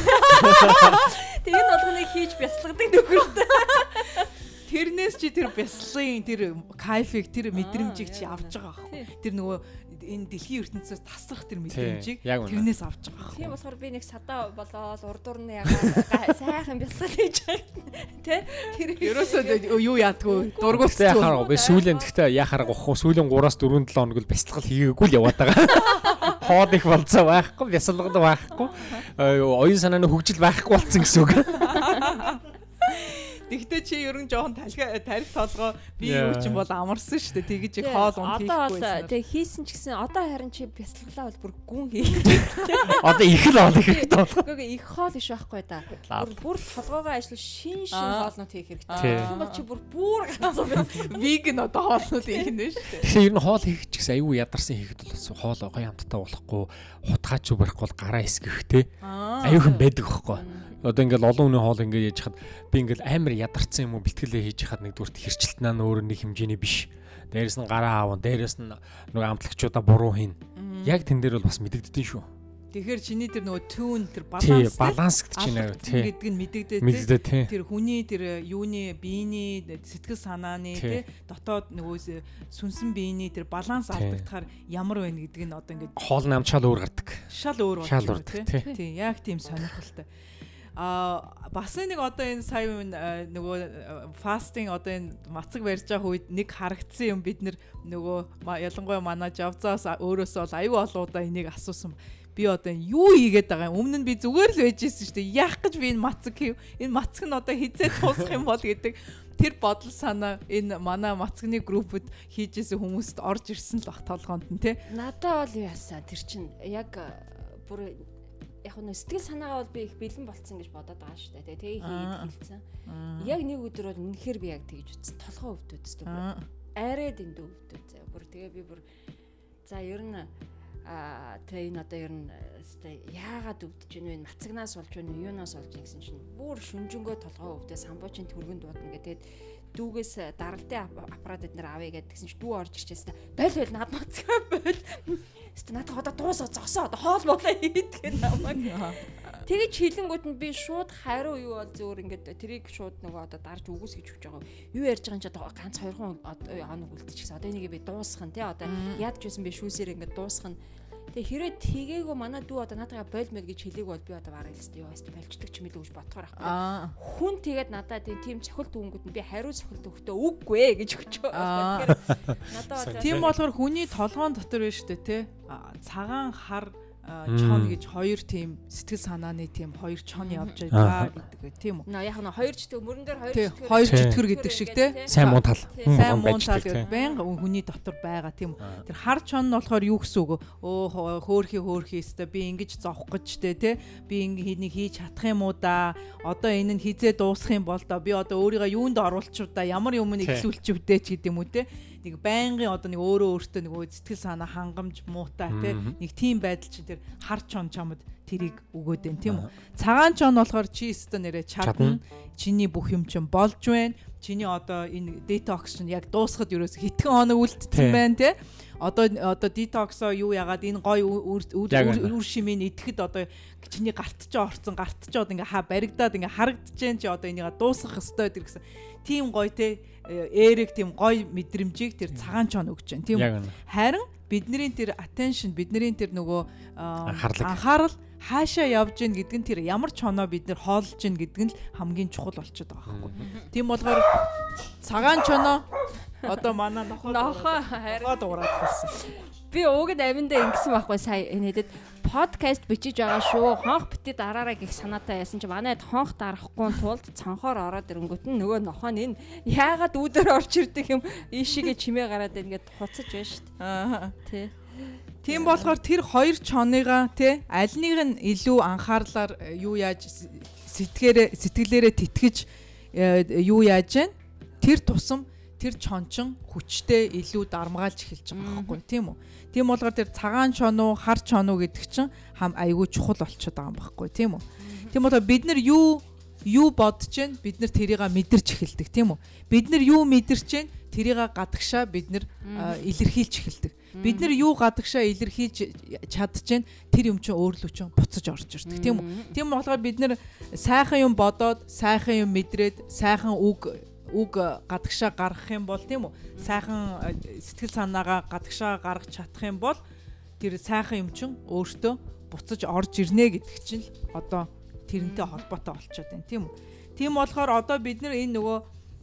Тэг энэ болгоныг хийж бясалгадаг нөхөртэй. тэрнээс чи тэр бясалгын тэр кайфыг тэр мэдрэмжийг чи авч байгаа Тий. байхгүй тэр нөгөө энэ дэлхийн ертөнцөөс тасрах тэр мэдрэмжийг тэрнээс авч байгаа Тийм байхгүй болохоор би нэг садаа болоод урдуур нь ягаа сайхан бясалгал хийж байгаа. Тэ? Тэр ерөөсөө юу яадгүй дургуутцгүй яхаар би сүүлийн гэхдээ яхаар гохгүй сүүлийн 3-аас 4 7 хоног л бясалгал хийгээгүй л яваад байгаа. Хоол их болцоо байхгүй, бясалгал байхгүй. Оюун санааны хөгжил байхгүй болсон гэсэн үг. Тэгтээ чи ерөн жоохон талхи тарих толгой би юу ч юм бол амарсан шүү дээ. Тэгэж их хоол унд хийхгүй тэг хийсэн ч гэсэн одоо харин чи бясалгалаа бол бүр гүн хий. Одоо их л ол их толгой. Гэхдээ их хоол иш байхгүй да. Бүр бүр толгоогоо ажил шин шин хоолнууд хийх хэрэгтэй. Тийм бол чи бүр бүр ганцаа байна. веган одоо хоолнууд их нэ шүү дээ. Тэгэхээр ер нь хоол хийх ч гэсэн аюу ядарсан хийхэд бол хоол гоё хамттай болохгүй, хутгаач барахгүй бол гараа эсгэх те. Аюухан байдаг байхгүй. Одоо ингээл олон хүний хоол ингээд яж хад би ингээл амар ядарсан юм уу бэлтгэлээ хийж хад нэгдүгürt хэрчилтнаа нөөр нэг хэмжээний биш. Дээрээс нь гараа аавн, дээрээс нь нөгөө амтлагчудаа буруу хийн. Яг тэн дээр бол бас мэдэгддэн шүү. Тэгэхээр чиний тэр нөгөө түүн тэр Тий, баланс баланс гэж чинь аяа тий. гэдэг нь мэдэгдээ тий. Мэддэ тий. Тэр хүний тэр юуны биений сэтгэл санааны Тий. тий дотоод нөгөө сүнсэн биений тэр баланс алдагдахаар ямар байна гэдг нь одоо ингээд Хоол намчаал өөр гардаг. шал өөр Шал болчихно, урдаг, тий. Тий, яг тийм сонирхолтой. А бас нэг одоо энэ сая нөгөө фастинг одоо энэ мацаг барьж байгаа үед нэг харагдсан юм бид нөгөө ялангуяа манай жавзаас өөрөөсөө бол аюу олоудаа энийг асуусан. Би одоо юу хийгээд байгаа юм? Өмнө нь би зүгээр л байж исэн шүү дээ. Яах гэж би энэ мацаг хийв энэ мацаг нь одоо хизээ туусах юм бол гэдэг. Тэр бодол санаа энэ манай мацагны группэд хийжсэн хүмүүст орж ирсэн л бах толгоонд нь те надад бол яасан? Тэр чин яг бүр яг нь сэтгэл санаагаа бол би их бэлэн болцсон гэж бодоод байгаа шүү дээ. Тэгээ хийгээд хэлсэн. Яг нэг өдөр бол үнэхээр би яг тэгж үтсэн. Толгой өвдөд өстэй. Арайд энд өвдөд заяа. Бүр тэгээ би бүр за ер нь а тэгээ энэ одоо ер нь яагаад өвдөж гин вэ? Нацагнаас болж байна уу? Юунаас болж гэсэн чинь бүр шүнжэнгөө толгой өвдөө самбуучин түргэн дуудана гэдэг дүүгээс даралтын аппарат эднэр авъя гэдгсэн чинь дүү орж ирчихсэн. Бойл бойл над мацгаа бойл. Хэвээ надад одоо дуусаа зогсоо одоо хоол болоо хийдгэн намайг. Тэгэж хилэнгүүд нь би шууд хариу юу бол зөөр ингээд трийг шууд нөгөө одоо дарж үгүйс гэж хүж байгаа. Юу ярьж байгаа юм чи одоо ганц хоёрхан хоног үлдчихсэн. Одоо энийг би дуусгах нь тий одоо яад ч байсан би шүүсээр ингээд дуусгах нь Тэгээ хэрэг тгээгүй манай дүү одоо наадаа бойлмол гэж хэлээг бол би одоо бараг л ёо яст болчдөг ч илүү гэж бодохоор байхгүй. Хүн тэгээд надад тийм цохилт өнгөд нь би хариу цохилт өгтөө үггүй ээ гэж өчөө. Надад тийм болохоор хүний толгоон дотор байна шүү дээ тий. Цагаан хар чон гэж хоёр тийм сэтгэл санааны тийм хоёр чон явж байгаа гэдэг тийм үү. Яг нь хоёр чөтгөр мөрөн дээр хоёр чөтгөр. Хоёр чөтгөр гэдэг шиг те. Сайн муу тал. Сайн муу тал гэдэг байнга хүний дотор байгаа тийм үү. Тэр хар чон нь болохоор юу гэсэн үг? Өө хөөхи хөөхи өстө би ингэж зовх гэж те те. Би ингэ хийж чадах юм уу да. Одоо энэ нь хизээ дуусах юм бол да би одоо өөрийгөө юунд оруулчих да? Ямар юм нэглүүлчих вдэ ч гэдэг юм уу те нэг байнгын одоо нэг өөрөө өөртөө нэг сэтгэл санаа хангамж муутай те нэг тийм байдал чинь тэр хар чон чамд тэрийг өгөөд байна тийм үү? Цагаан чон болохоор чи өстө нэрэ чадна. чиний бүх юм чинь болж байна чиний одоо энэ детокс чинь яг дуусахад ерөөс хитгэн хоног үлдсэн байна те? Одоо одоо детоксоо юу ягаад энэ гой үр шимийн идэхэд одоо чиний гарт ч орцсон гарт ч одоо ингээ ха баригдаад ингээ харагдчихээн чи одоо энийг дуусгах ёстой гэдэг гэсэн. Тийм гой те эрэг тийм гой мэдрэмжийг тэр цагаан чон өгч जैन тийм харин бидний тэр attention бидний тэр нөгөө анхаарал хаашаа явж гин гэдэг нь тэр ямар чоноо бид нэр хоолж гин гэдэг нь л хамгийн чухал болчиход байгаа байхгүй. Тийм болохоор цагаан чоноо одоо манай нохоо нохоо харин. дуурайд хэлсэн би уугд аминдаа ингэсэн байхгүй сая энэдэд подкаст бичиж байгаа шүү. Хонх бити дараараа гих санаатай яасан чи манайд хонх дарахгүй тулд цонхоор ороод ирэнгүүт нь нөгөө нохоо энэ яагаад үүдээр орч ирдэг юм ийшээгээ чимээ гараад ингээд хуцаж байна шүү дээ. Аа. Тий. Тийм болохоор тэр хоёр чоныгаа тий аль нэг нь илүү анхаарлаар э, юу яаж сэтгэлээрээ сэтгэлээрээ тэтгэж э, юу яаж гэн тэр тусам тэр чончин хүчтэй илүү дармгаалж эхэлж байгаа байхгүй тийм үү. Тийм болгоор тэр цагаан чон уу, хар чон уу гэдэг чинь хам айгүй чухал болчиход байгаа юм байхгүй тийм үү. Тийм болоо бид нар юу юу бодож гэн бид нар тэрийг мэдэрч эхэлдэг тийм үү. Бид нар юу мэдэрч гэн тэрийг гадагшаа бид нар илэрхийлж эхэлдэг. Бид нар юу гадагшаа илэрхийлж чадчихээн тэр юм чинь өөрлөв чинь буцаж орж ирдэг тийм үү. Тийм болгоо бид нар сайхан юм бодоод, сайхан юм мэдрээд, сайхан үг үг гадагшаа гаргах юм бол тийм үү? Сайхан э, сэтгэл санаагаа гадагшаа гаргаж чадах юм бол тэр сайхан юм чин өөртөө буцаж орж ирнэ гэдэг чинь л одоо тэрнтэй холбоотой болчиход байна тийм үү? Тийм болохоор одоо бид нар энэ нөгөө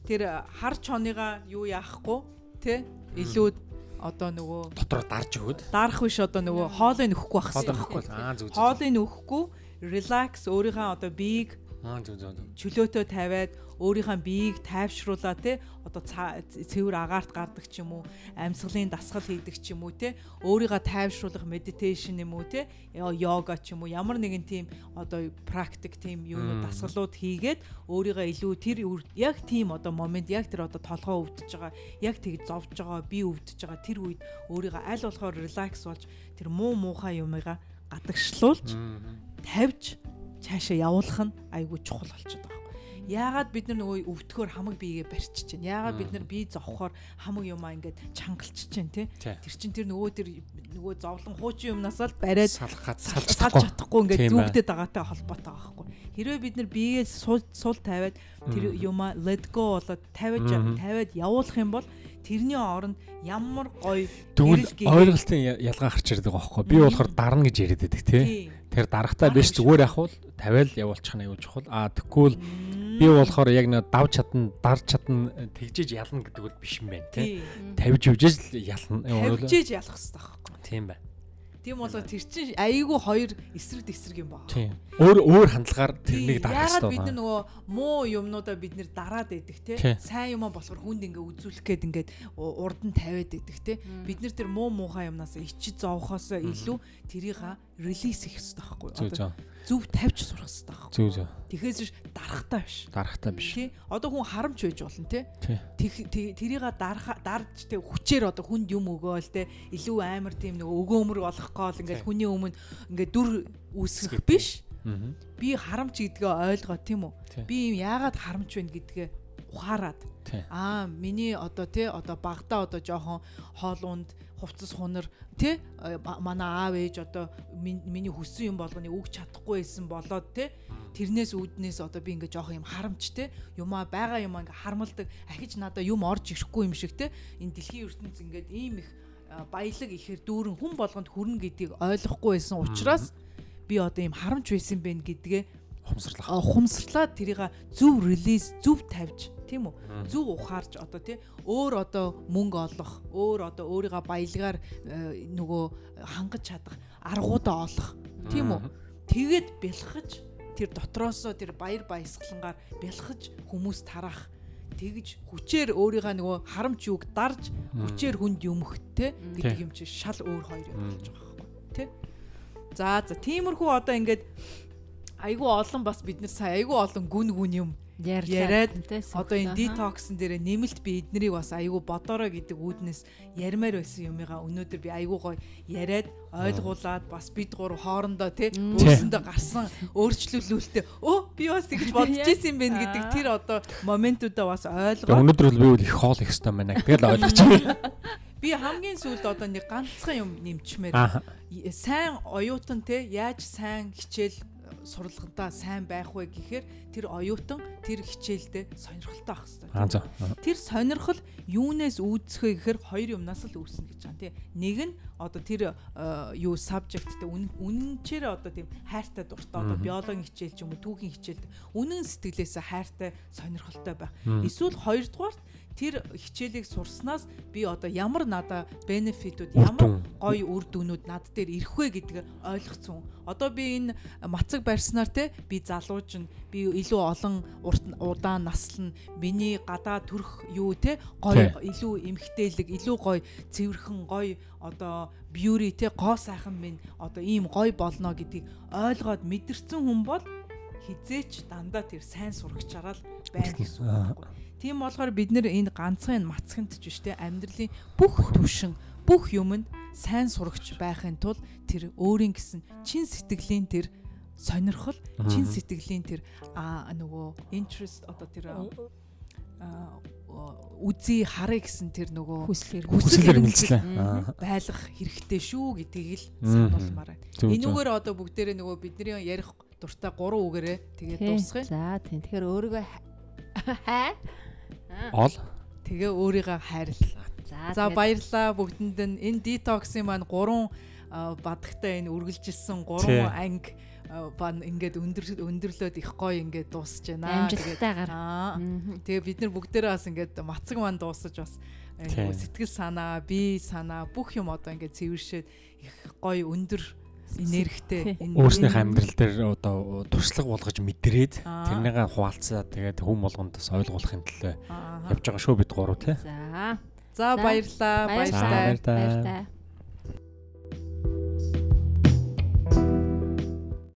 тэр хар чоныгаа юу яахгүй тий илүү одоо нөгөө дотор дарж өгöd дарах биш одоо нөгөө хоолыг нөхгүй байх хэрэгтэй аа зүг зүг хоолыг нөхгүй relax өөрийнхөө одоо биеийг Аа зөв зөв. Чөлөөтөө тавиад өөрийнхөө биеийг тайвшруулаа те одоо цэвэр агаарт гардаг ч юм уу амьсгалын дасгал хийдэг ч юм уу те өөрийгөө тайвшруулах медитейшн юм уу те йога ч юм уу ямар нэгэн тийм одоо практик тийм юунууд дасгалууд хийгээд өөрийгөө илүү тэр яг тийм одоо момент яг тэр одоо толгоо өвдөж байгаа яг тэг зовж байгаа би өвдөж байгаа тэр үед өөрийгөө аль болохоор релакс болж тэр муу муухай юмыгаа гадагшлуулж тавьж цаашаа явуулах нь айгүй чухал болчиход байгаа юм. Яагаад бид нар нөгөө өвдөхөөр хамаг биегээ барьчихж байна. Яагаад бид нар бие зовхоор хамаг юмаа ингээд чангалчихж байна те. Тэр чин тэр нөгөө тэр нөгөө зовлон хуучин юмнаас л бариад салах салж чадахгүй ингээд зүгдэд байгаатай холбоотой байгаа хгүй. Хэрвээ бид нар биеээ сул сул тавиад тэр юмаа let go болоод тавиад тавиад явуулах юм бол тэрний оронд ямар гоё Тэгвэл ойлголтын ялгаа гарч ирдэг байхгүй. Би болохоор дарна гэж яриад байдаг тий. Тэр дарахтаа Дарах биш зүгээр явах тавиал явуулчих нь аюул чухал. Аа тэгвэл би болохоор яг нэг давж чадна, дарж чадна, тэгжиж ялна гэдэг бол биш юм байна тий. Тавьж л ялна. Тавьжээж ялах хэрэгтэй байхгүй. Тийм бай. Тийм болоо тэр чинь айгүй хоёр эсрэг эсрэг юм байна. Тийм. Өөр өөр хандлагаар тэрнийг дарах Яагаад хэрэгтэй бид нар байна. нөгөө муу юмнуудаа бид нэр дараад байдаг те. Сайн юм болохоор хүнд ингээ үзүүлэх гээд ингээд урд нь тавиад байдаг те. Бид нар тэр муу муухай юмнаас ичиж зовхоос илүү тэрийг релиз хийх хэрэгтэй байхгүй юу? Зөв тавьж сурах хэрэгтэй байхгүй. Зөө зөө. Тэгэхээс биш дарахтаа биш. Дарахтаа биш. Тий. Одоо хүн харамч байж болно. Тий. Тэрийг дарах дарж те хүчээр одоо хүнд юм өгөөл те илүү амар тийм нэг өгөөмөр болох гол ингээд Тий. хүний өмнө ингээд дүр үүсгэх биш би харамч гэдгээ ойлгоо тийм үү Тий. би юм яагаад харамч байна гэдгээ ухаарад. Аа миний одоо тий одоо багада одоо жоохон хоолунд хувцас хунар тий э, манай аав ээж одоо миний хүссэн юм болгоныг өгч чадахгүй байсан болоод тий тэрнээс үүднээс одоо би ингээ жоохон юм харамч тий юмаа байгаа юм ингээ хармалдаг ахиж надаа юм орж ирэхгүй юм шиг тий энэ дэлхийн ертөнц ингээд ийм их э, баялаг ихээр дүүрэн хүн болгонд хүрнэ гэдгийг ойлгохгүй байсан учраас би одоо ийм харамч байсан бэ гэдгээ Хумсрлах. а, ухамсарлаад тэрийг зөв релиз зөв тавьж тийм үү? Зөв ухаарч одоо тий өөр одоо мөнгө олох өөр одоо өөрийгөө баялгаар э, нөгөө хангаж чадах аргуудаа олох тийм үү? Тэгээд бэлхэж тэр дотроосоо тэр баяр баясгалангаар бэлхэж хүмүүс тарах тэгж хүчээр өөрийгөө нөгөө харамч юг дарж хүчээр хүнд юмх те гэдэг юм чи шал өөр хоёр юм болж байгаа байхгүй тий? За за тиймэрхүү одоо ингээд айгүй олон бас бид нар сая айгүй олон гүн гүн юм Яриад, одоо энэ детоксн дээр нэмэлт би эднэрийг бас айгүй бодорой гэдэг үүднээс ярмаар байсан юмыгаа өнөөдөр би айгүй гоё яриад ойлгуулад бас бид гур хоорондоо тий өөрсөндөө гарсан өөрчлөлүүлэлтээ өө би бас тэгж бодож ирсэн юм байна гэдэг тэр одоо моментуудаа бас Тэгээ ойлгоод өнөөдөр бол би бол их хоол их хэвээр байна. Тэгэл байна. би хамгийн сүүлд одоо нэг ганцхан юм нэмчмээр сайн оюутан те яаж сайн хичээл сурлагантаа сайн байх вэ гэхээр тэр оюутан тэр хичээлдээ сонирхолтой байх хэрэгтэй. Тэр сонирхол юунаас үүдсэх вэ гэхээр хоёр юмнаас л үүснэ гэж байна тий. Нэг нь одоо тэр э, юу subjectтэй үнэнчээр одоо тийм хайртай дуртай одоо биологийн хичээл ч юм уу түүхийн хичээлд үнэн сэтгэлээсээ хайртай сонирхолтой байх. Эсвэл хоёрдугаарт тэр хичээлийг сурснаас би одоо ямар надаа бенефитүүд ямар гоё үр дүнүүд над дээр ирэх вэ гэдгийг ойлгоцсон. Одоо би энэ мацаг барьснаар те би залууж нь би илүү олон урт удаан наслна. Миний гадаа төрх юу те гоё илүү эмхтээлэг, илүү гоё цэвэрхэн гоё одоо beauty те гоо сайхан минь одоо ийм гоё болно гэдгийг ойлгоод мэдэрсэн хүн бол хизээч дандаа тэр сайн сурагчаараа л байна гэсэн үг байхгүй. Тийм болохоор бид нэр энэ ганцхан энэ мацхынд ч биш те амьдралын бүх төвшин бүх юмд сайн сурагч байхын тулд тэр өөрийн гэсэн чин сэтгэлийн тэр сонирхол чин сэтгэлийн тэр аа нөгөө interest одоо тэр үзий харъя гэсэн тэр нөгөө мэлцлээ. Аа. байлгах хэрэгтэй шүү гэдгийг л сануулмаар байна. Энүүгээр одоо бүгдээрээ нөгөө бидний ярих дуртай гурван үгээрээ тэгээд дуусгая. За тийм. Тэгэхээр өөрийгөө хай. Ол. Тэгээ өөрийгөө хайрлаа. За За баярлалаа бүгдэнд нь энэ детоксын маань гурван а, бадагтай энэ үргэлжилсэн Тий. гурван анги а, бан ингээд өндөр өндөрлөөд их гоё ингээд дуусж байна. Амжилттайгаар. Тэгээ бид нар бүгдээрээ бас ингээд мацаг маань дуусаж бас э, сэтгэл санаа, бие санаа бүх юм одоо ингээд цэвэршээд их гоё өндөр энергитэй Тий. Өөрснийх амьдрал дээр одоо туршлага болгож мэдрээд тэрнийгээ хуваалцаад тэгээд хүм болгонд бас ойлгуулахын төлөө явж байгаа шүү бид гурав тий. За. За. Баярлалаа. баярлалаа. Баярлалаа.